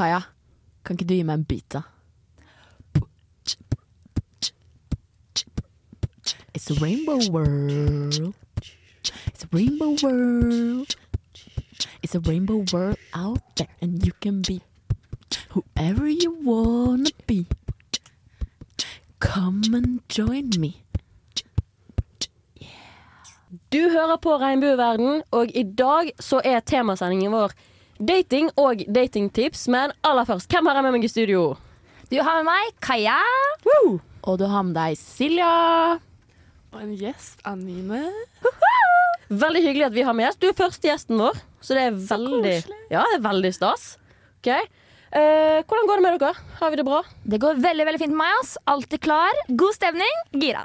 Kaja, kan ikke du gi meg en bit, da? It's a rainbow world. It's a rainbow world. It's a rainbow world out there, and you can be whoever you wanna be. Come and join me. Du hører på Regnbueverden, og i dag så er temasendingen vår dating og datingtips. Men aller først, hvem har jeg med meg i studio? Du har med meg Kaja. Og du har med deg Silja. Og en gjest, Anine. Veldig hyggelig at vi har med gjest. Du er første gjesten vår, så det er veldig, ja, det er veldig stas. Okay. Eh, hvordan går det med dere? Har vi det bra? Det går veldig veldig fint med meg. Alltid klar. God stemning. Gira.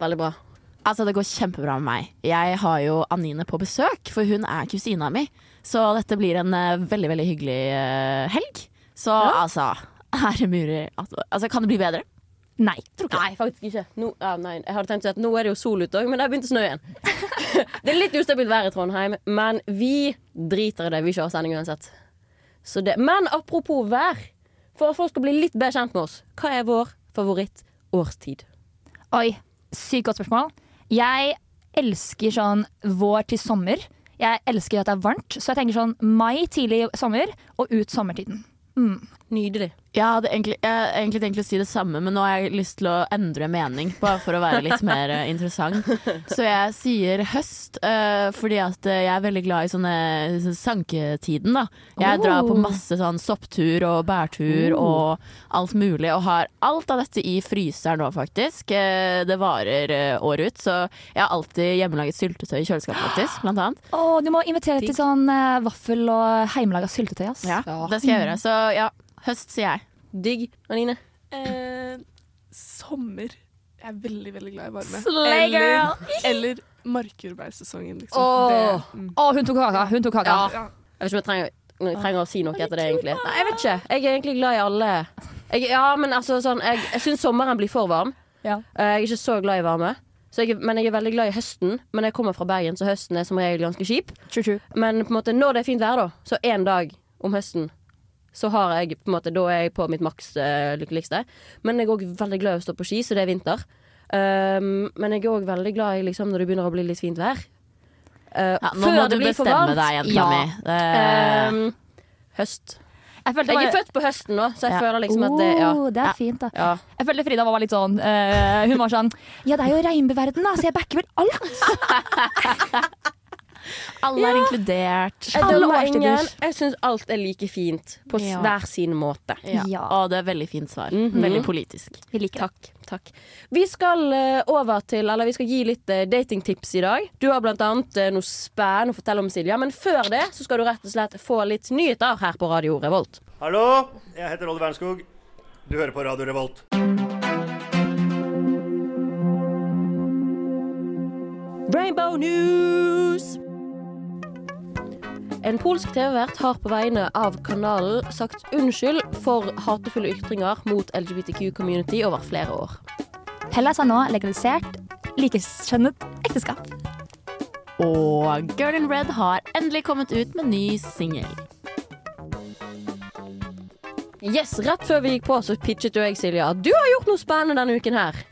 Veldig bra. Altså, det går kjempebra med meg. Jeg har jo Anine på besøk, for hun er kusina mi. Så dette blir en uh, veldig, veldig hyggelig uh, helg. Så altså, er det mulig at Altså, kan det bli bedre? Nei. Nei, faktisk ikke. Nå, ah, nei, jeg hadde tenkt å si at nå er det jo sol ute òg, men det har begynt å snø igjen. det er litt ustabilt vær i Trondheim, men vi driter i det. Vi kjører sending uansett. Så det, men apropos vær, for at folk skal bli litt bedre kjent med oss, hva er vår favoritt-årstid? Oi, sykt godt spørsmål. Jeg elsker sånn vår til sommer. Jeg elsker at det er varmt, så jeg tenker sånn mai tidlig sommer og ut sommertiden. Mm. Nydelig. Jeg hadde egentlig, jeg hadde egentlig tenkt å si det samme, men nå har jeg lyst til å endre mening. Bare for å være litt mer eh, interessant. Så jeg sier høst, eh, fordi at eh, jeg er veldig glad i sånne sanketiden, da. Jeg Oh. drar på masse sånn sopptur og bærtur og alt mulig, og har alt av dette i fryseren nå, faktisk. Eh, Det varer eh, året ut, så jeg har alltid hjemmelaget syltetøy i kjøleskapet, faktisk, blant annet. Å, du må invitere til sånn eh, vaffel og heimelaga syltetøy. ass. Ja, det skal jeg gjøre. Så ja, høst sier jeg. Digg. Anine? Eh, sommer. Jeg er veldig, veldig glad i varme. Slay girl! Eller, eller markjordbærsesongen, liksom. Åh. Det, mm. Å, hun tok kaka. Hun tok kaka. Ja. ja. Jeg vet ikke om jeg trenger, jeg trenger å si noe etter det, egentlig. Nei, jeg vet ikke. Jeg er egentlig glad i alle. Jeg, ja, men altså sånn Jeg, jeg syns sommeren blir for varm. Ja. Eh, Jeg er ikke så glad i varme. Så jeg, men jeg er veldig glad i høsten. Men jeg kommer fra Bergen, så høsten er som regel ganske kjip. True, true. Men på en måte når det er fint vær, da, så en dag om høsten, så har jeg på en måte Da er jeg på mitt maks uh, lykkeligste. Men jeg er òg veldig glad i å stå på ski, så det er vinter. Um, men jeg er òg veldig glad i liksom, når det begynner å bli litt fint vær. Uh, Ja, nå må du bestemme deg, jenta Ja. mi. Det- Um, høst. Jeg følte Jeg er født på høsten nå, så jeg Ja. føler liksom at det Ja. Oh, det er fint, da. ja. Jeg følte Frida var litt sånn uh, Hun var sånn Ja, det er jo regnbueverden, da, så jeg backer vel alt. Alle er inkludert. Jeg Alle dømmer ingen. Jeg syns alt er like fint på hver sin måte. Ja. Ja. Og det er veldig fint svar. Mhm. Veldig politisk. Vi liker det. Takk. takk Vi skal eh, over til Eller vi skal gi litt eh, datingtips i dag. Du har blant annet eh, noe spennende å fortelle om, Silja. Men før det så skal du rett og slett få litt nyheter her på Radio Revolt. Hallo, jeg heter Odd Wernskog. Du hører på Radio Revolt. Rainbow News! En polsk TV-vert har på vegne av kanalen sagt unnskyld for hatefulle ytringer mot LGBTQ-community over flere år. Hellas har nå legalisert likekjønnet ekteskap. Og Girl in Red har endelig kommet ut med ny singel. Yes, Rett før vi gikk på, så pitchet jo jeg, Silja, at du har gjort noe spennende denne uken her.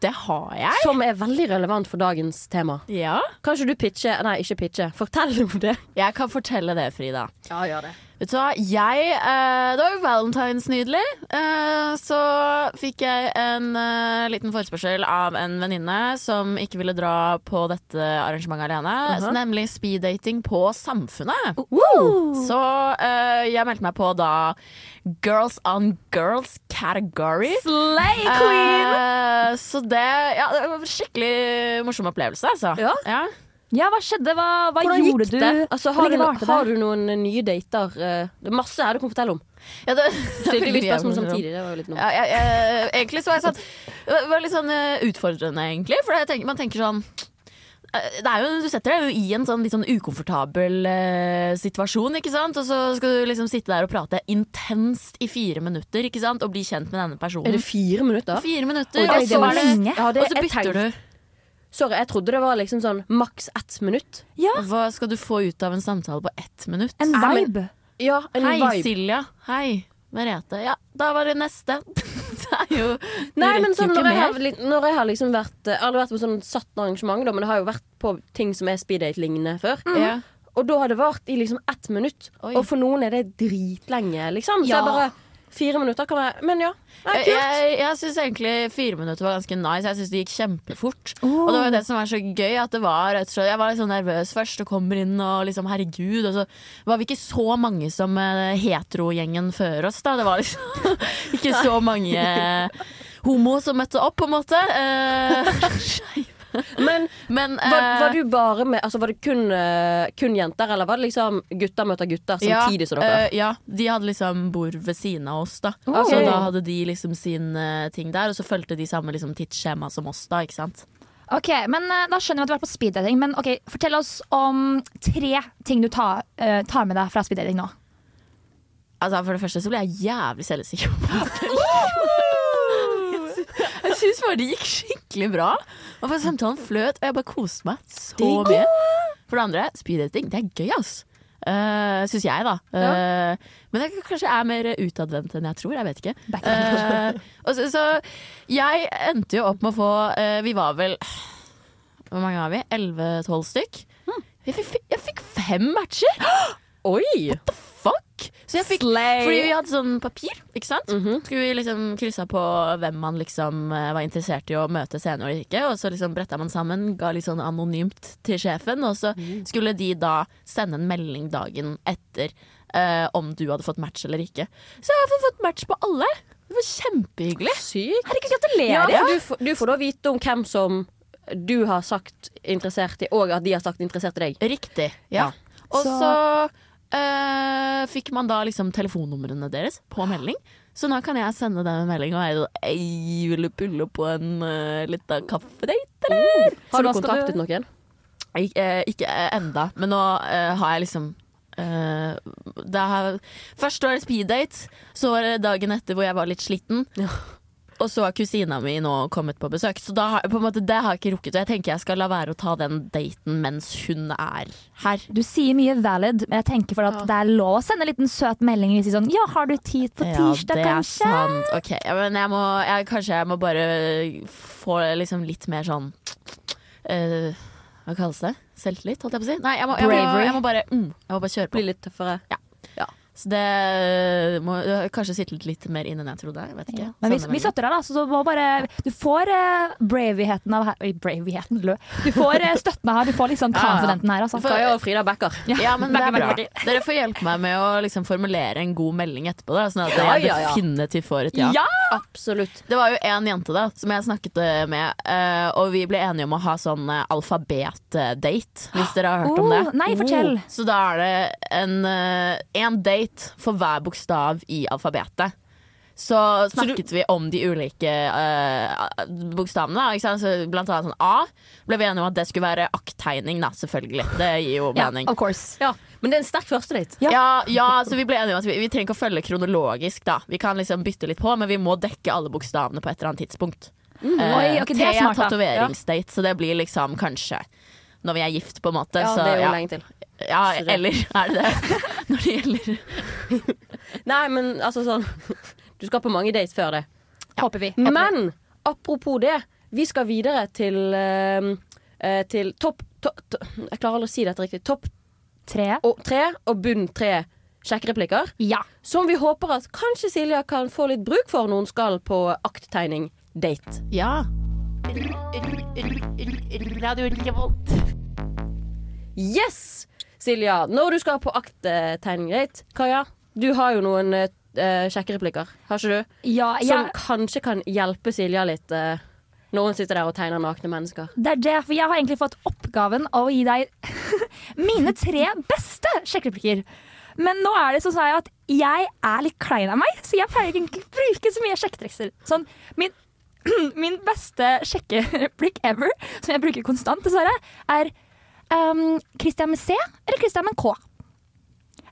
Det har jeg. Som er veldig relevant for dagens tema. Ja. Kanskje du pitche Nei, ikke pitche. Fortell om det. Jeg kan fortelle det, Frida. Ja, gjør det. Vet du hva, jeg eh, Det var jo valentines nydelig. Eh, så fikk jeg en eh, liten forespørsel av en venninne som ikke ville dra på dette arrangementet alene. Aha. Nemlig speeddating på Samfunnet. Så eh, jeg meldte meg på da Girls on Girls category. Slay queen! Eh, så det, ja, det var en skikkelig morsom opplevelse, altså. Ja. Ja, hva skjedde? Hva, hva gjorde gikk du? Altså, har, du, det? har du noen nye dater? eh, Det er masse her du kan fortelle om. Ja, det, Stilte vi spørsmål samtidig. Det var jo litt noe. Ja, jeg, jeg, egentlig så var jeg sånn Det var litt sånn eh, utfordrende, egentlig. For jeg tenker, man tenker sånn eh, det er jo, du setter deg jo i en sånn litt sånn ukomfortabel eh, situasjon, ikke sant? Og så skal du liksom sitte der og prate intenst i fire minutter, ikke sant? Og bli kjent med denne personen. Er det fire minutter? Fire minutter, og så, var er det. Ja, og så bytter du. Sorry, jeg trodde det var liksom sånn maks ett minutt. Ja, Hva skal du få ut av en samtale på ett minutt? en Ja, men- vibe. Ja, en Hei, vibe. Silja. Hei. Merete. Ja, da var det neste. det er jo Du Nei, men rekker sånn, jo når, ikke jeg har, mer. når jeg har liksom vært Jeg har aldri vært på sånn satt arrangement, da, men det har jo vært på ting som er speeddate-lignende før. Ja. Og da har det vart i liksom ett minutt. Oi. Og for noen er det dritlenge, liksom. Så Ja. jeg bare Fire minutter kan være Men ja. Er Jeg, jeg, jeg syns egentlig fire minutter var ganske nice. Jeg syns det gikk kjempefort. Og det var jo det som var så gøy. At det var, rett og slett- jeg var litt sånn nervøs først og kommer inn og liksom herregud. Og så var vi ikke så mange som eh, heterogjengen før oss, da. Det var liksom ikke så mange homo som møtte opp, på en måte. Eh, Men men var, eh, var du bare med Altså var det kun, eh, kun jenter, eller var det liksom gutter møter gutter samtidig som dere? Uh, ja, de hadde liksom bord ved siden av oss, da. Okay. Så da hadde de liksom sin eh, ting der, og så fulgte de samme liksom, tidsskjema som oss, da. ikke sant? Ok, men eh, Da skjønner vi at du har vært på speeddating. Men ok, fortell oss om tre ting du tar, eh, tar med deg fra speeddating nå. Altså, for det første så ble jeg jævlig selvsikker. Jeg syns bare det gikk skikkelig bra. Og for Samtalen fløt, og jeg bare koste meg så mye. For det andre, speeddating, det er gøy, ass. Uh, syns jeg, da. Eh, men jeg kanskje er mer utadvendt enn jeg tror. Jeg vet ikke. Uh, så, så jeg endte jo opp med å få uh, Vi var vel Hvor mange var vi? 11-12 stykk. Jeg fikk, jeg fikk fem matcher! Oi! Fuck! Så jeg fikk fordi vi hadde sånn papir, ikke sant? Skulle vi liksom kryssa på hvem man liksom eh, var interessert i å møte senere og ikke. Og så liksom bretta man sammen, ga litt sånn anonymt til sjefen. Og så skulle de da sende en melding dagen etter uh, om du hadde fått match eller ikke. Så jeg har fått match på alle. Det var kjempehyggelig. Sykt. Herregud, gratulerer! Ja, du, får- du får da vite om hvem som du har sagt interessert i, og at de har sagt interessert i deg. Riktig. Ja. Og Så- eh, fikk man da liksom telefonnumrene deres på melding. Så nå kan jeg sende dem en melding og være sånn vil du pulle på en uh, lita kaffedate, eller? Har du kontaktet du- noen? Ik uh, ikke eh, enda, men nå eh, har jeg liksom Uh, det har, Først var det speeddate, så var det dagen etter hvor jeg var litt sliten. Og så har kusina mi nå kommet på besøk, så da har, på en måte, det har jeg ikke rukket. Og jeg tenker jeg skal la være å ta den daten mens hun er her. Du sier mye valid, men jeg tenker for at det er lov å sende en liten søt melding og si sånn Ja, har du tid på tirsdag, det er kanskje? sant. Ok, ja, men jeg må, jeg, kanskje jeg må bare få liksom litt mer sånn uh, Hva kalles det? Selvtillit, holdt jeg på å si? Nei, jeg må, jeg må, jeg må, bare, mm, jeg må bare kjøre på. Bli litt tøffere. Så det må kanskje sitte litt mer inn enn jeg trodde. Jeg vet ikke. Ja. Men vi, vi støtter deg, da. Så du må bare Du får uh, bravigheten av her Oi, bravigheten, lø. Du får uh, støtten her. Du får liksom confidenten her, altså. Du får jo Frida backer. Ja, men det er Backer, bra. Dere får hjelpe meg med å liksom formulere en god melding etterpå. Da, sånn at Ja, jeg ja, ja. definitivt får et ja. Ja! Absolutt. Det var jo en jente da som jeg snakket eh, med, eh, og vi ble enige om å ha sånn eh, alfabetdate, hvis dere har hørt om det. Oh, nei, fortell. Så da er det en, en date for hver bokstav i alfabetet. Så snakket vi om de ulike uh, bokstavene. Ikke sant? Så blant annet sånn A ble vi enige om at det skulle være akttegning, da, selvfølgelig. Det gir jo Ja, mening. of. Ja, men det er en sterk første date. Ja. Ja, ja, så vi ble enige om at vi, vi trenger ikke å følge kronologisk. da Vi kan liksom bytte litt på, men vi må dekke alle bokstavene på et eller annet tidspunkt. Eh, Oi, okay, det er tatoveringsdate, så det blir liksom kanskje når vi er gift, på en måte. Ja, så, det er jo ja. lenge til. ja, eller er det det? når det gjelder Nei, men altså sånn Du skal på mange dates før det. Håper vi. Håper. Men apropos det, vi skal videre til eh, eh, Til topp to, to, Jeg klarer aldri å si dette riktig. Topp Tre. og tre og bunn tre sjekkereplikker. Ja. Som vi håper at kanskje Silja kan få litt bruk for når hun skal på akttegning-date. Ja. Radio Revolt. Yes! Silja, når du skal på akttegning-date Kaja, du har jo noen eh, kjekke replikker. har ikke du? Ja, Som jeg, kanskje kan hjelpe Silja litt eh, når hun sitter der og tegner nakne mennesker. det er det, for jeg har egentlig fått oppgaven av å gi deg mine tre beste sjekkereplikker. Men nå er det så sa jeg at jeg er litt klein av meg, så jeg pleier ikke å bruke så mye sjekketrikser. Sånn, min, min beste sjekkereplikk ever, som jeg bruker konstant, dessverre, er um, Christian med C eller Christian med K.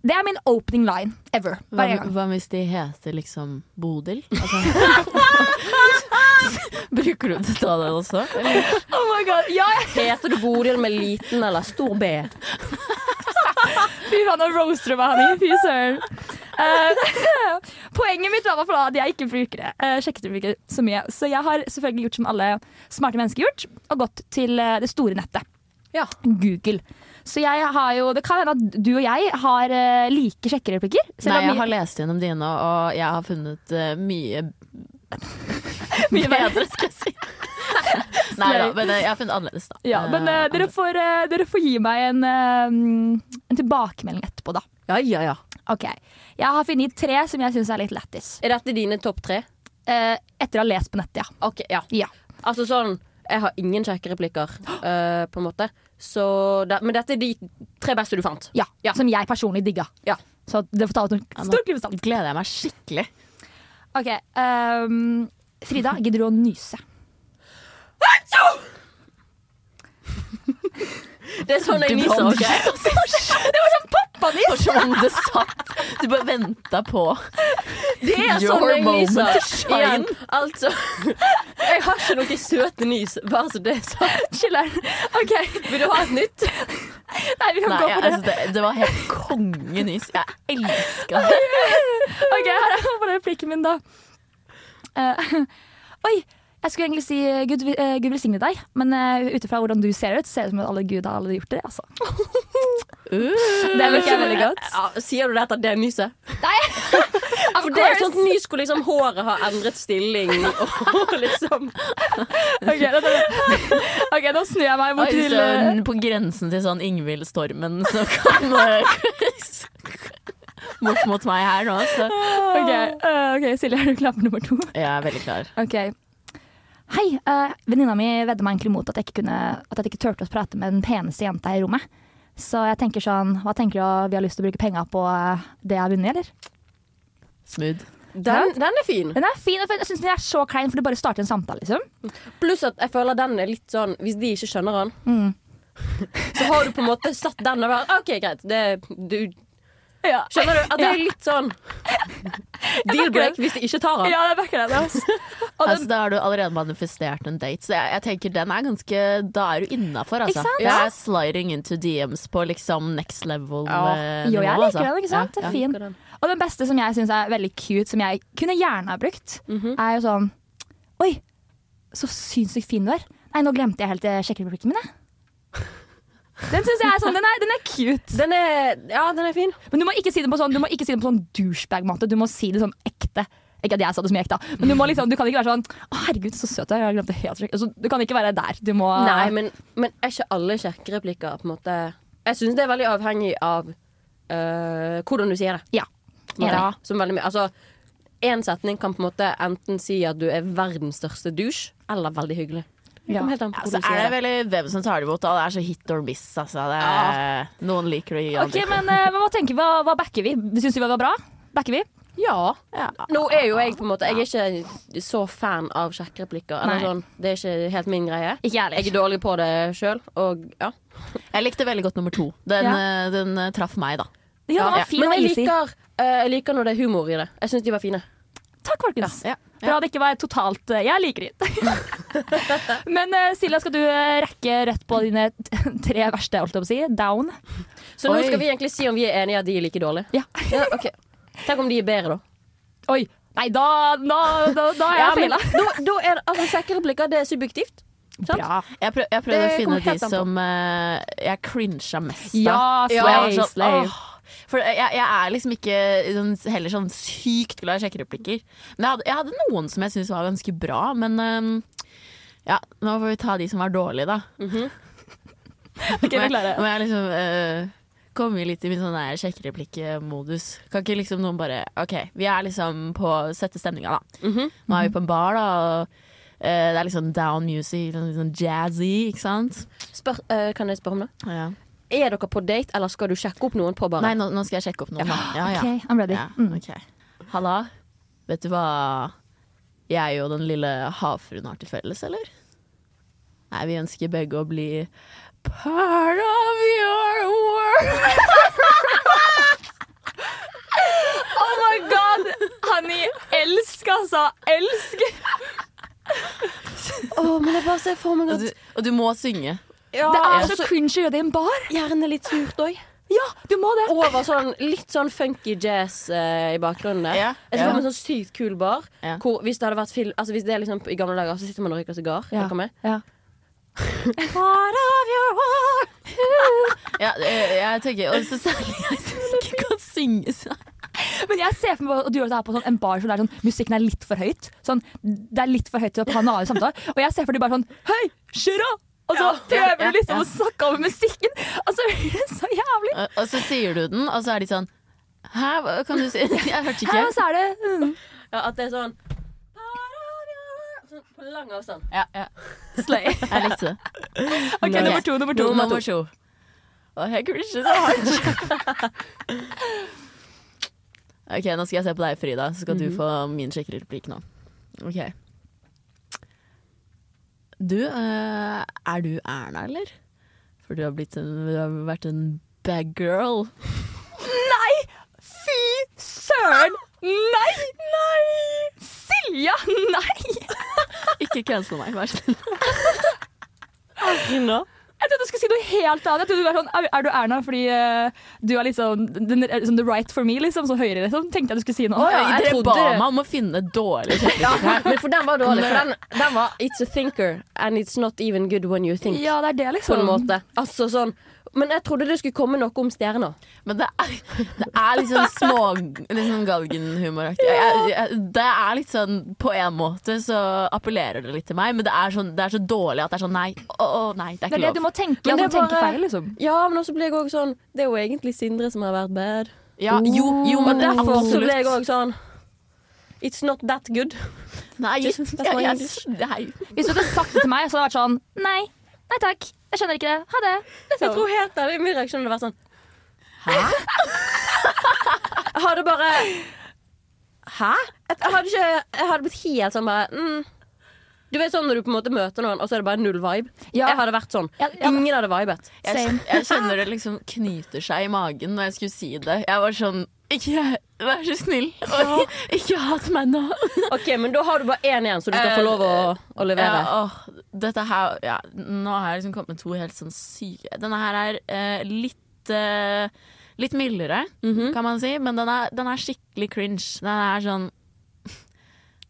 Det er min opening line ever. Hva, hva hvis de heter liksom Bodil? Altså, Bruker du det til det også? Eller? Oh my god, ja, jeg Heter du Bodil med liten eller stor B? Fy faen, nå roaster du meg, Hanni. Fy søren. Eh, poenget mitt var at jeg ikke bruker det. Uh, sjekkereplikker så mye. Så jeg har selvfølgelig gjort som alle smarte mennesker gjort, og gått til eh, det store nettet. Ja. Google. Så jeg har jo, det kan hende at du og jeg har uh, like sjekkereplikker. Nei, jeg har lest gjennom dine, og jeg har funnet uh, mye Mye bedre, skal jeg si. Nei da, men eh, jeg har funnet annerledes, da. Ja, men uh, dere, får, dere får gi meg en, en tilbakemelding etterpå, da. Ja, ja, ja. Ok, Jeg har funnet tre som jeg syns er litt lættis. Er dette dine topp tre? Eh, etter å ha lest på nettet, ja. Ok, ja. ja. Altså sånn Jeg har ingen sjekkereplikker, uh, på en måte. Så det, men dette er de tre beste du fant. Ja, Ja. Som jeg personlig digga. Ja. Så det får ta et Ja, nå stort klipp gleder jeg meg skikkelig. Ok, Um, Frida, gidder du å nyse? Det er sånn jeg nyser. ok? Det var sånn pappanis! Om det satt Du bare venta på Det er Your sånn jeg nyser. Igjen, altså Jeg har ikke noen søte nys, bare så det er sagt. Chiller'n. Ok, Vil du ha et nytt? nei, vi kan Nei, gå på for det. altså, det, det var helt kongenys. Jeg elska det. Ok, her er replikken min, da. Uh, oi, jeg skulle egentlig si eh, Gud, uh, Gud velsigne deg, men uh, ut ifra hvordan du ser ut, ser det ut som at alle Gud har gjort det. Altså. Det liker jeg veldig godt. Ja, sier du det etter det nyset? Nei, For det er sånt nys hvor liksom håret har endret stilling og liksom Ok, dette, okay, nå snur jeg meg Oi, bort til eh, sånn, på grensen til sånn Ingvild Stormen så kan eh, Bort mot meg her nå, så Ok, uh, okay Silje, er du klar for nummer to? jeg er veldig klar. Ok. Hei, uh, venninna mi vedda meg egentlig mot at jeg ikke, kunne, at jeg ikke turte å prate med den peneste jenta i rommet. Så jeg tenker sånn, hva tenker du vi har lyst til å bruke penga på eh, det jeg har vunnet, eller? Smooth. Den, den er fin. Den er fin, og jeg syns den er så klein, for det bare starter en samtale, liksom. Pluss at jeg føler den er litt sånn Hvis de ikke skjønner den, Mm. så har du på en måte satt den og vært OK, greit. Det, du, Ja, skjønner du? At det er litt sånn deal-break hvis de ikke tar den. ja det backer jeg. Altså. Altså, da har du allerede manifestert en date, så jeg, jeg tenker den er ganske Da er du innafor, altså. Ikke sant? Det er sliding into DMs på liksom next level Ja. eh, jo, jeg liker altså. den, ikke sant? Det er fin. Og den beste som jeg syns er veldig cute, som jeg kunne gjerne ha brukt, Mhm. er jo sånn Oi, så sinnssykt fin du er. Nei, nå glemte jeg helt eh, sjekkereplikken min, jeg. Den syns jeg er sånn, den er, den er cute. Den er Ja, den er fin. Men du må ikke si det på sånn, du må ikke si det på sånn douchebag-måte. Du må si det sånn ekte. Ikke at jeg sa det som ekte, men du, liksom, du kan ikke være sånn Å, herregud, så søt du er. Jeg glemte helt. Altså, du kan ikke være der. Du må Nei, men, men er ikke alle kjekkereplikker på en måte Jeg syns det er veldig avhengig av øh, hvordan du sier det. Ja. Ja. Som veldig mye Altså, én setning kan på en måte enten si at du er verdens største douche, eller veldig hyggelig. Det kommer helt an på Ja, så hvordan du er det det. veldig hvem som tar det imot. Da. Det er så hit or miss. Altså. Det er, Noen liker det, andre Ok, ikke. men eh, hva tenker vi? Hva, hva backer vi? Syns vi det var bra? Backer vi? Ja. Ja. Nå er jo jeg på en måte Jeg er ikke så fan av sjekkereplikker. Eller Nei. sånn, det er ikke helt min greie. Ikke jeg Jeg er dårlig på det sjøl, og ja. Jeg likte veldig godt nummer to. Den, Ja. eh, den eh, traff meg, da. Ja, den var Ja. fin Men og jeg easy. liker, øh, jeg liker når det er humor i det. Jeg syns de var fine. Takk, folkens. Ja. Bra det ikke var totalt eh, Jeg liker det. Men uh, Silja, skal du eh, rekke rett på dine tre verste, holdt jeg på å si? Down? Så nå Oi. skal vi egentlig si om vi er enige at de er like dårlige. Ja. Ja, okay. Tenk om de er bedre, da. Oi. Nei, da, da, da, da er jeg Ja, feila. da, da er det, altså, Sjekkereplikker det er subjektivt. Bra. Jeg, prøv, jeg prøvde Det å finne de som uh, jeg crincha mest av. Ja, Og jeg sånn. For jeg, jeg er liksom ikke sånn, heller sånn sykt glad i sjekkereplikker. Men jeg hadde, jeg hadde noen som jeg syntes var ganske bra, men ehm, ja, nå får vi ta de som var dårlige, da. Ok, -hmm. okay. Nå må jeg liksom uh, komme litt i min sånn sjekkereplikkmodus. Kan ikke liksom noen bare OK, vi er liksom på sette stemninga, da. Mhm. Nå er vi på en bar, da. Og, eh, det er liksom down music, sånn, sånn jazzy, ikke sant? Spør, uh, kan jeg spørre om det? Ja. Er dere på date, eller skal du sjekke opp noen på baren? Nei, nå, nå skal jeg sjekke opp noen. Ja. Ja, ja. OK, I'm ready. Mm. Okay. Halla, vet du hva jeg og den lille havfruen har til felles, eller? Nei, vi ønsker begge å bli part of your world. Oh my god! Honey, elsk, altså. Elsk. oh, men jeg bare ser for meg Og at du, og du må synge. Ja, Det er så så cringe å gjøre det i en bar. gjerne litt surt òg. Ja, du må det! over sånn litt sånn funky jazz eh, i bakgrunnen der. Ja, Jeg ser ja. en sånn sykt kul bar. Ja. Hvor hvis det hadde vært film Altså hvis det er liksom i gamle dager, så sitter man og røyker sigar. Ja. of your heart Ja, jeg, tenker tenker også særlig jeg som ikke kan synge sånn. Men jeg ser for meg at du gjør det her på sånn, en bar hvor sånn, musikken er litt for høyt. Sånn, det er litt for høyt til å ha en annen samtale. Og jeg ser for meg bare sånn Hei, Shira! Og så prøver ja, du liksom ja. å snakke over musikken, og så jævlig. Og og så sier du den, og så er de sånn Hæ, hva kan du si? Jeg hørte ikke. og så er det mm. Ja, at det er sånn Sånn på lang avstand. Ja, ja. Slay. Jeg likte det. OK, nummer to. Nummer to. Nummer to. Å, jeg cringet så hardt. OK, nå skal jeg se på deg, Frida, så skal du få min sjekkereplikk nå. OK. Du, eh, er du Erna, eller? For du har, blitt en, du har vært en bad girl. Nei! Fy søren! Nei! Nei! Silja! Nei! Ikke cancel meg, vær snill. Rina? Trodde du skulle si noe helt annet. Jeg trodde du var sånn, er, du Erna fordi uh, du er litt den, sånn the right for me, liksom? Så høyre, liksom. Tenkte jeg du skulle si noe. Å, ja, jeg jeg trodde ba det. meg om å finne dårlig her. Men for den var dårlig. For den, den var It's a thinker, and it's not even good when you think. Ja, det er det, liksom. På liksom. en måte. Altså sånn Men jeg trodde det skulle komme noe om stjerner. Men det er, det er litt sånn små liksom galgenhumoraktig. Jeg- Det er litt sånn På en måte så appellerer det litt til meg, men det er, sånn, det er så dårlig at det er sånn nei. Å, å, nei, det er Det ikke er det lov. du må tenke. Men Men det er tenke bare- feil, liksom. Ja, men også blir jeg òg sånn Det er jo egentlig Sindre som har vært bad. Ja, jo, jo, men det er derfor så ble jeg absolutt òg sånn It's not that good. Nei, Just- English. nei. Hvis du hadde sagt det til meg, så hadde jeg vært sånn Nei, nei takk. Jeg skjønner ikke det. Ha det. Jeg Liksom. tror helt ærlig min reaksjon hadde vært sånn Hæ? Jeg hadde bare Hæ? Jeg jeg hadde, ikke, jeg hadde blitt helt sånn bare mm. Du vet sånn når du på en måte møter noen, og så er det bare null vibe. Ja. Jeg hadde vært sånn. Ja, ja. Ingen hadde vibet. Jeg, jeg kjenner det liksom knyter seg i magen når jeg skulle si det. Jeg var sånn Ikke vær så snill, og ikke hat meg nå. Ok, Men da har du bare én igjen, så du skal få lov å, å levere. Ja, åh, dette her ja, Nå har jeg liksom kommet med to helt sånn syke Denne her er eh, litt eh, Litt mildere, Mhm. kan man si, men den er, den er skikkelig cringe. Den er sånn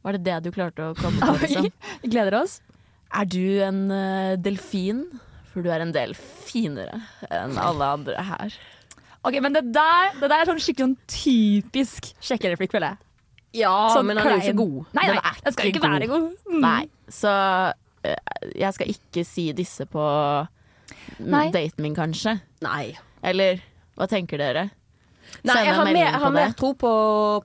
Var det det du klarte å komme på? Liksom? Vi gleder oss. Er du en uh, delfin? For du er en del finere enn alle andre her. Ok, Men det der, det der er sånn skikkelig sånn typisk sjekkereplikk, føler jeg. Ja, Sånn men han er jo ikke god. Nei, nei, er den skal ikke være god. Mm. Nei, så eh, jeg skal ikke si disse på mm, Nei. daten min, kanskje. Nei. Eller hva tenker dere? Nei, jeg har, mer, jeg har mer tro på,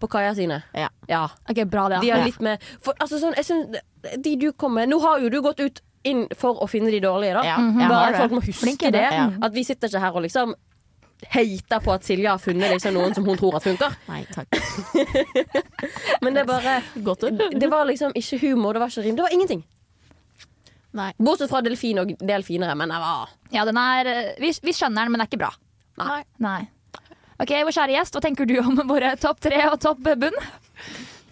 på Kaja sine. Ja. Ja. Ok, bra det. De da. har litt med For altså sånn, jeg synes, De du kommer Nå har jo du gått ut inn for å finne de dårlige, da. Ja, jeg har Bare folk må huske Flink det. det. Ja. At vi sitter ikke her og liksom hater på at Silje har funnet liksom noen som hun tror at funker. Nei takk. Men det er bare Godt. Det var liksom ikke humor, det var ikke rim. Det var ingenting. Nei. Bortsett fra delfin og delfinere, men det var Ja, den er, eh, vi, vi skjønner den, men den er ikke bra. Nei. Nei. Ok, Vår kjære gjest, hva tenker du om våre topp tre og topp bunn?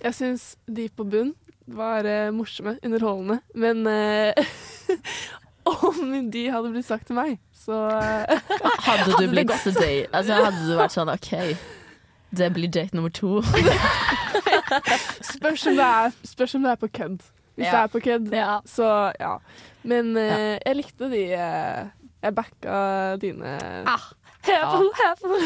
Jeg syns de på bunn var uh, morsomme, underholdende. Men eh, om de hadde blitt sagt til meg, så eh, Hadde du blitt sedate Altså hadde du vært sånn OK, det blir date nummer to. spørs om det er, spørs om det er på kødd. Hvis Ja. det er på kødd, Ja. så ja. Men uh, jeg likte de uh, Jeg backa dine Ah, Hevel, hevel.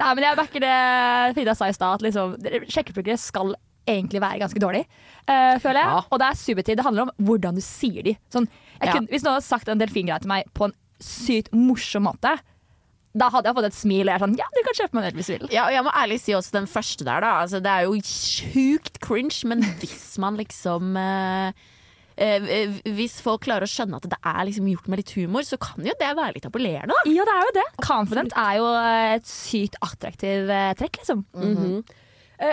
Nei, men jeg backer det Frida sa i stad, at liksom, sjekkebrukere skal egentlig være ganske dårlig, uh, føler jeg. Ja. Og det er subjektivt. Det handler om hvordan du sier de. Sånn, jeg Ja. kunne, hvis noen hadde sagt en delfingreie til meg på en sykt morsom måte, da hadde jeg fått et smil, og jeg er sånn Ja, du kan kjøpe meg en øl hvis du vil. Ja, og jeg må ærlig si også den første der, da. Altså, det er jo sjukt cringe, men hvis man liksom uh, eh, Hvis folk klarer å skjønne at det er liksom gjort med litt humor, så kan jo det være litt appellerende. da. Ja, det er jo det. Confident er jo et sykt attraktiv eh, trekk, liksom. Mhm. Eh,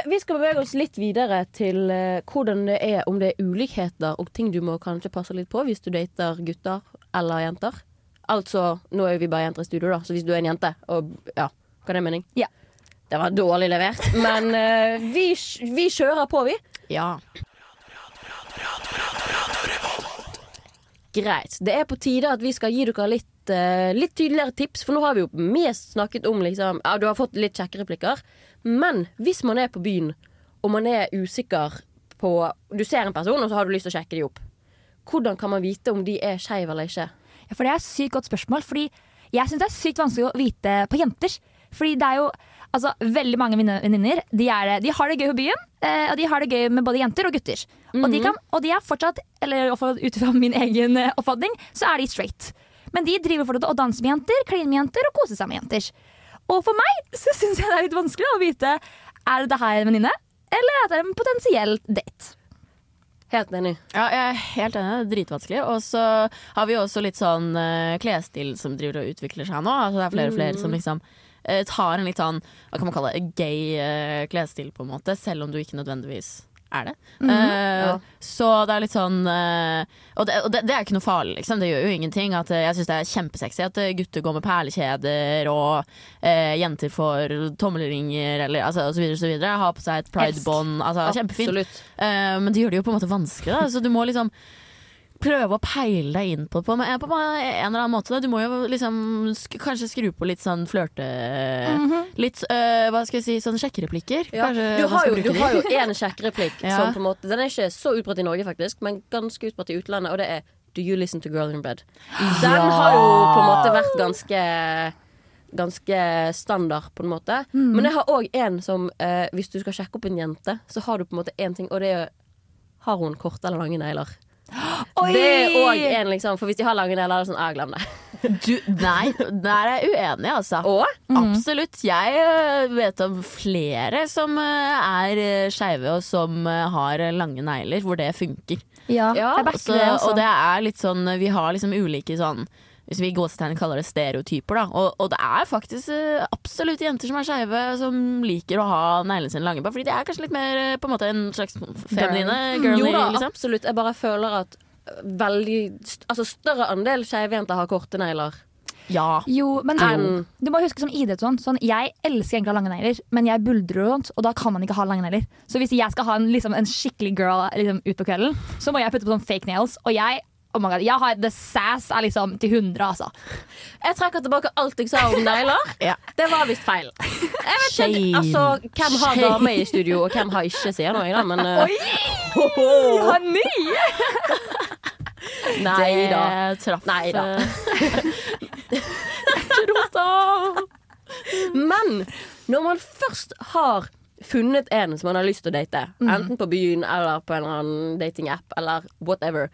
vi skal bevege oss litt videre til eh, hvordan det er om det er ulikheter og ting du må kanskje passe litt på hvis du dater gutter eller jenter. Altså, nå er vi bare jenter i studio, da, så hvis du er en jente og ja, hva er det mening? Ja. Det var dårlig levert, men uh, vi, vi kjører på, vi. Ja. Greit. Det er på tide at vi skal gi dere litt uh, litt tydeligere tips, for nå har vi jo mest snakket om liksom Ja, du har fått litt kjekke replikker, men hvis man er på byen, og man er usikker på Du ser en person, og så har du lyst til å sjekke dem opp. Hvordan kan man vite om de er skeive eller ikke? Ja, for det er et sykt godt spørsmål, fordi jeg syns det er sykt vanskelig å vite på jenter. Fordi det er jo altså, veldig mange av mine venninner de, de har det gøy på byen, eh, og de har det gøy med både jenter og gutter. og, de kan, og de er fortsatt, eller ut fra min egen eh, oppfatning, så er de straight. Men de driver fortsatt og danser med jenter, kline med jenter og koser seg med jenter. Og for meg så syns jeg det er litt vanskelig å vite er det her en venninne, eller er det en potensiell date. Helt enig. Ja, jeg er helt enig. Det er dritvanskelig. Og så har vi jo også litt sånn uh, klesstil som driver og utvikler seg nå. Altså, det er flere og flere som liksom uh, tar en litt sånn hva kan man kalle det, gay uh, klesstil, på en måte, selv om du ikke nødvendigvis er det. Eh, ja. Så det er litt sånn uh, Og, det, og det, det er ikke noe farlig, liksom. Det gjør jo ingenting. At, eh, jeg syns det er kjempesexy at gutter går med perlekjeder, og uh, jenter får tommelringer, eller altså, og så videre, og så videre. Har på seg et pridebånd. Altså, kjempefint. Men det gjør det jo på en måte vanskelig. Da. Så du må liksom prøve å peile deg inn på det på en på en eller annen måte. Da. Du må jo liksom sk kanskje skru på litt sånn flørte... Litt øh, hva skal jeg si, sånn sjekkereplikker. Ja. Kanskje Du har jo, du har jo en sjekkereplikk Ja. som på en måte Den er ikke så utbredt i Norge, faktisk, men ganske utbredt i utlandet, og det er Do you listen to Girl in Bed? Den har jo på en måte vært ganske Ganske standard, på en måte. Men jeg har òg en som eh, Hvis du skal sjekke opp en jente, så har du på en måte én ting, og det er Har hun korte eller lange negler? Oi! Det er òg en, liksom. For hvis de har lange negler, er det sånn ah, glem det. Du, nei, der er jeg uenig, altså. Og Absolutt. Jeg øh, vet om flere som øh, er øh, skeive, og som har lange negler, hvor det funker. Ja, Ja, jeg backer det. Altså. og det er litt sånn Vi har liksom ulike sånn hvis vi i gåsetegn kaller det stereotyper, da. Og, og det er faktisk eh, absolutt jenter som er skeive, som liker å ha neglene sine lange. Bare fordi de er kanskje litt mer eh, på en måte en slags feminine, girly, jo da, liksom. absolutt. Jeg bare føler at øh, veldig st- Altså større andel skeive jenter har korte negler. Ja. Jo, men um, du må huske som idrett sånn, sånn Jeg elsker egentlig å ha lange negler, men jeg buldrer og sånt, og da kan man ikke ha lange negler. Så hvis jeg skal ha en, liksom, en skikkelig girl liksom, ut på kvelden, så må jeg putte på sånn fake nails. Og jeg oh my God, jeg har the sass er liksom til 100, altså. Jeg trekker tilbake alt jeg sa om negler. Ja. Det var visst feil. Ikke, altså, Hvem har Shame. dame i studio, og hvem har ikke, sier nå jeg, da. Men uh, Honey! nei da. Traff Nei da. eh, Rota. Men når man først har funnet en som man har lyst til å date, enten på byen eller på en eller annen datingapp eller whatever,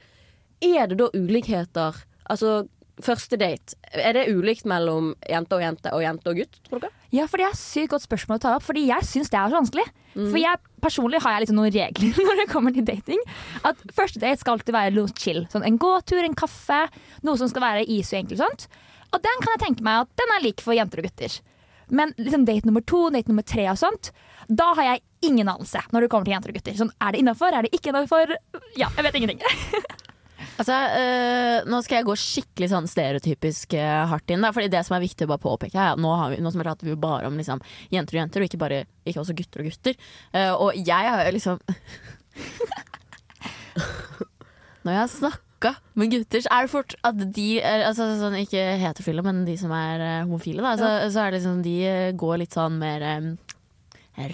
er det da ulikheter? Altså, første date, er det ulikt mellom jente og jente og jente og gutt, tror dere? Ja, for det er sykt godt spørsmål å ta opp, fordi jeg syns det er så vanskelig. For jeg personlig har jeg liksom noen regler når det kommer til dating. At første date skal alltid være noe chill. Sånn en gåtur, en kaffe, noe som skal være easy og enkelt. og Sånt. Og den kan jeg tenke meg at den er lik for jenter og gutter. Men liksom date nummer to, date nummer tre og sånt, da har jeg ingen anelse når det kommer til jenter og gutter. Sånn, er det innafor, er det ikke innafor? Ja, jeg vet ingenting. Altså, øh, nå skal jeg gå skikkelig sånn stereotypisk øh, hardt inn. Da, fordi det som er viktig å bare påpeke er at nå, har vi, nå som prater vi bare om liksom, jenter og jenter, og ikke, bare, ikke også gutter og gutter. Uh, og jeg har jo liksom Når jeg har snakka med gutter, så er det fort at de er, altså, sånn, Ikke heterofile, men de som er uh, homofile, da, så, så er det liksom de går litt sånn mer um,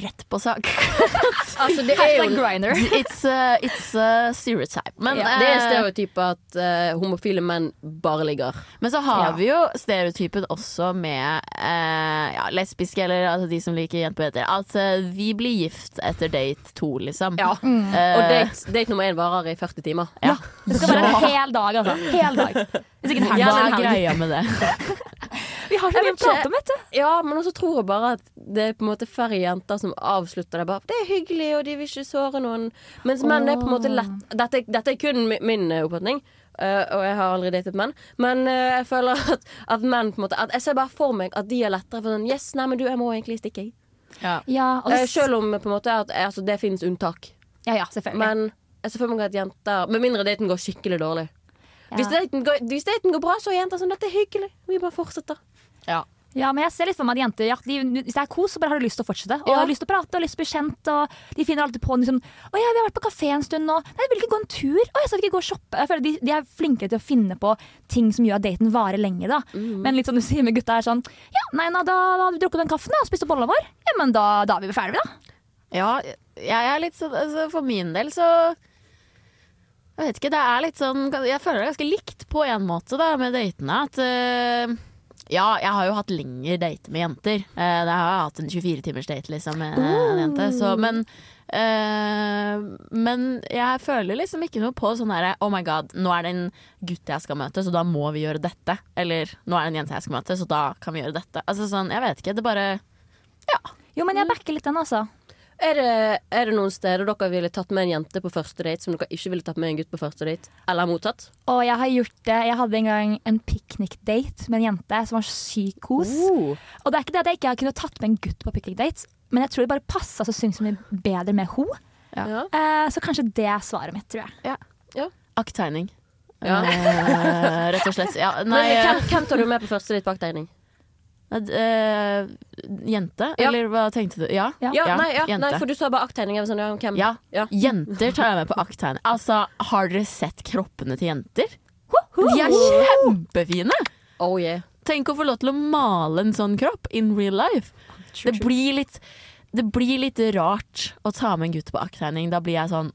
rett på sak. Altså, det er jo grinder. It's, uh, it's a stereotype. Men, ja, det er eh, stereotypet at uh, homofile menn bare ligger. Men så har Ja. vi jo stereotypen også med uh, ja, lesbiske, eller altså, de som liker jenter. At eh, vi blir gift etter date to, liksom. Ja. Eh, Og date, date nummer én varer i 40 timer. ja. Det skal være en hel dag, altså. Hel dag. Ikke Hva er greia med det? Vi har så Jeg mye å prate om, vet du. Ja, men også tror jeg bare at det er på en måte færre jenter som avslutter det bare Det er hyggelig, og de vil ikke såre noen. Mens menn er på en måte lett Dette, dette er kun mi- min eh, oppfatning. Uh, og jeg har aldri datet menn. Men uh, jeg føler at, at menn på en måte at Jeg ser bare for meg at de er lettere for sånn Yes, nei, men du, jeg må egentlig stikke, jeg. Ja, Ja, uh, selv om på en måte at altså, det finnes unntak. ja, ja, selvfølgelig. Men jeg ser for meg at jenter Med mindre daten går skikkelig dårlig. Ja. Hvis, daten går, hvis daten går bra, så er jenter sånn Dette er hyggelig. Vi bare fortsetter. Ja. Ja, men jeg ser litt for meg at jenter ja, de, Hvis det er kos, så bare har de lyst til å fortsette. Og Ja. har lyst til å prate og lyst til å bli kjent. Og de finner alltid på liksom, Å ja, vi har vært på kafé en stund nå. Nei, vil ikke gå en tur. Å, jeg skal ikke gå og shoppe. Jeg føler de, de er flinkere til å finne på ting som gjør at daten varer lenge, da. Men litt som du sier med gutta er sånn Ja, nei, da, da har vi drukket den kaffen da, og spist opp bolla vår. Ja, men da, da er vi ferdige, da. Ja, jeg er litt sånn altså For min del så Jeg vet ikke, det er litt sånn Jeg føler det er ganske likt på en måte da med datene. At eh, ja, jeg har jo hatt lengre date med jenter. Uh, det har jeg hatt en 24 timers date liksom med en jente. Så, men uh, men jeg føler liksom ikke noe på sånn herre Oh my god, nå er det en gutt jeg skal møte, så da må vi gjøre dette. Eller nå er det en jente jeg skal møte, så da kan vi gjøre dette. Altså sånn, jeg vet ikke. Det bare Jo, men jeg backer litt den, altså. Er det, er det noen steder dere ville tatt med en jente på første date som dere ikke ville tatt med en gutt på første date? Eller mottatt? Og jeg har gjort det. Jeg hadde en gang en piknikdate med en jente som var sykt kos. Oh. Og det er ikke det at jeg ikke kunne tatt med en gutt på piknikdate, men jeg tror det bare passa så syns så mye bedre med henne. Ja. Eh, så kanskje det er svaret mitt, tror jeg. Akttegning. Ja. Eh, rett og slett. Ja, Men nei, hvem, hvem tar du med på første date på baktegning? Eh, jente? Ja. Eller hva tenkte du? Ja. Ja. Ja, nei, nei, for du sa bare akttegning. Sånn, ja. Ja. Ja. Jenter tar jeg med på akttegning. Altså, har dere sett kroppene til jenter? De er kjempefine! Oh yeah. Tenk å få lov til å male en sånn kropp in real life. Det blir litt, det blir litt rart å ta med en gutt på akttegning. Da blir jeg sånn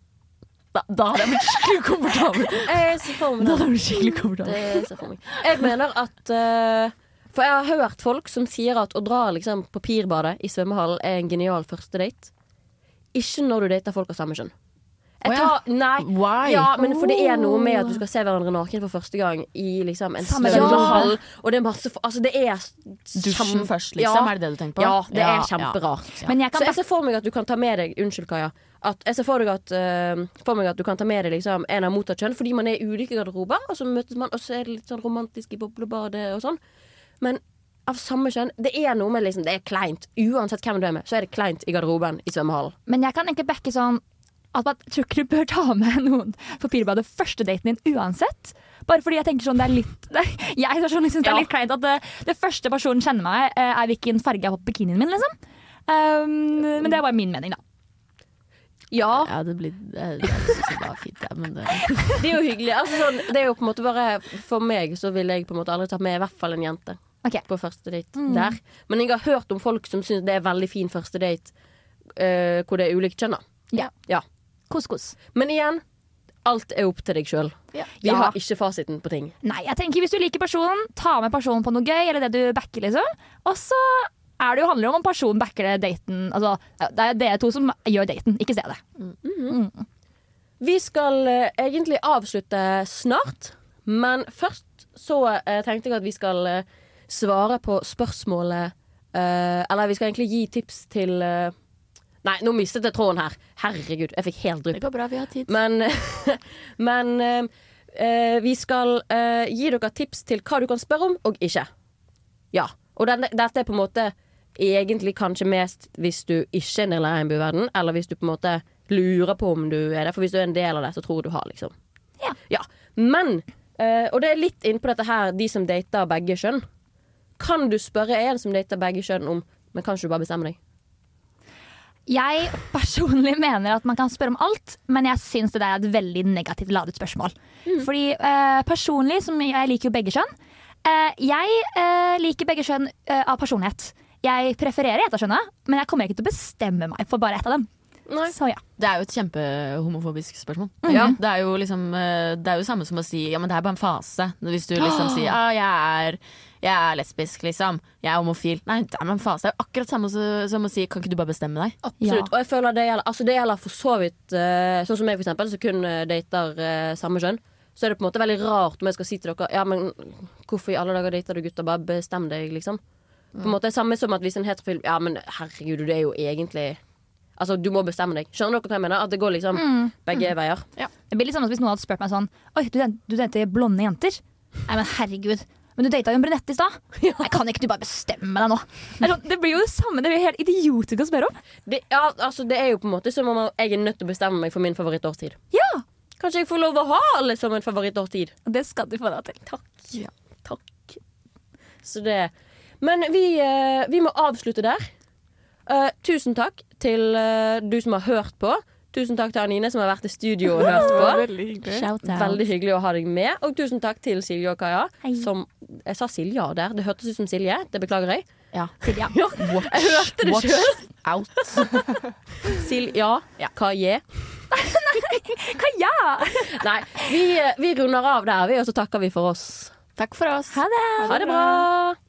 Da, da hadde jeg blitt skikkelig komfortabel. Jeg Da det. hadde jeg blitt skikkelig komfortabel. Jeg mener at eh, For jeg har hørt folk som sier at å dra liksom, papirbadet i svømmehallen er en genial første date. Ikke når du dater folk av samme kjønn. Jeg tar, nei, Why? ja, men for det er noe med at du skal se hverandre naken for første gang i liksom, en svømmehall. Og det er masse Altså, det er Dusjen først, liksom? Ja. Er det det du tenker på? Ja, det er kjemperart. ja. Jeg Så jeg ser for meg at du kan ta med deg Unnskyld, Kaja. At jeg ser for, deg at, uh, for meg at du kan ta med deg liksom, en av motsatt kjønn, fordi man er i ulike garderober, og så møtes man, og så er det litt sånn romantisk i boblebadet og sånn. Men av samme kjønn, det er noe med liksom, det er kleint. Uansett hvem du er med, så er det kleint i garderoben i svømmehallen. Men jeg kan egentlig backe sånn at man tror ikke du bør ta med noen på pirbadet første daten din uansett. Bare fordi jeg tenker sånn det er litt det, Jeg personlig synes det er Ja. litt kleint at det, det første personen kjenner meg, eh, er hvilken farge jeg har på bikinien min, liksom. Um, men det er bare min mening, da. Ja, Ja, det blir det, det, det fint, ja, men det det er jo hyggelig. Altså, sånn, det er jo på en måte bare For meg så ville jeg på en måte aldri tatt med i hvert fall en jente Ok. på første date der. Men jeg har hørt om folk som syns det er veldig fin første date uh, hvor det er ulikt kjønn. da. Ja. Ja. Kos, kos. Men igjen, alt er opp til deg sjøl. Ja. Vi har ikke fasiten på ting. Nei, jeg tenker hvis du liker personen, ta med personen på noe gøy, eller det du backer, liksom. Og så er det jo handler om om personen backer det daten. Altså, det er dere to som gjør daten, ikke stedet. Vi skal uh, egentlig avslutte snart, men først så uh, tenkte jeg at vi skal eh, svare på spørsmålet uh, Eller vi skal egentlig gi tips til uh, Nei, nå mistet jeg tråden her. Herregud, jeg fikk helt Det går bra, vi har tid. Men, men eh, vi skal gi dere tips til hva du kan spørre om og ikke. Ja. Og denne, dette er på en måte egentlig kanskje mest hvis du ikke er en del av regnbueverden, eller hvis du på en måte lurer på om du er det. For hvis du er en del av det, så tror du har, liksom. Ja. Men, eh, og det er litt innpå dette her, de som dater begge kjønn. Kan du spørre en som dater begge kjønn om Men kan ikke du bare bestemme deg? Jeg personlig mener at man kan spørre om alt, men jeg syns det der er et veldig negativt ladet spørsmål. Fordi eh, personlig, som jeg liker jo begge kjønn, eh, jeg eh, liker begge kjønn eh, av personlighet. Jeg prefererer ett av kjønna, men jeg kommer ikke til å bestemme meg for bare ett av dem. Nei. Så ja. Det er jo et kjempehomofobisk spørsmål. Mhm. Ja, det er jo liksom eh, Det er jo samme som å si ja, men det er bare en fase. Hvis du liksom sier ja, jeg, er, jeg er lesbisk, liksom. Jeg er homofil. Nei, det er bare en fase. Det er jo akkurat samme som, som å si kan ikke du bare bestemme deg? Absolutt. Ja. Og jeg føler det gjelder, altså det gjelder for så vidt eh, Sånn som jeg, for eksempel, som kun eh, dater eh, samme kjønn. Så er det på en måte veldig rart om jeg skal si til dere Ja, men hvorfor i alle dager dater du gutter? Bare bestem deg, liksom. På en måte Samme som at hvis en heterofil Ja, men herregud, det er jo egentlig Altså, du må bestemme deg. Skjønner dere hva jeg mener? At det går liksom begge veier. Det blir litt sånn som Hvis noen hadde spurt meg sånn Oi, du, du blonde jenter? Nei, men herregud. Men du data jo en brunette i stad. Jeg Kan ikke du bare bestemme deg nå? Det, sånn, det blir jo det samme. Det blir helt idiotisk å spørre om. Det, ja, altså, det er jo på en måte som om jeg er nødt til å bestemme meg for min favorittårstid. Ja, Kanskje jeg får lov å ha alle som en favorittårstid? det skal du få deg til. Takk. Takk. Så det Men vi, eh, vi må avslutte der. Uh, tusen takk til uh, du som har hørt på. Tusen takk til Anine som har vært i studio og hørt på. veldig hyggelig. Veldig hyggelig å ha deg med. Og tusen takk til Silje og Kaja. Hei. Som Jeg sa Silja der. Det hørtes ut som Silje. Det beklager jeg. Ja. Silja. Ja, jeg hørte det Watch sjøl. out. Silja. Kaje. Kaja! Nei, vi, vi runder av der, vi, og så takker vi for oss. Takk for oss. Ha det! Ha det bra.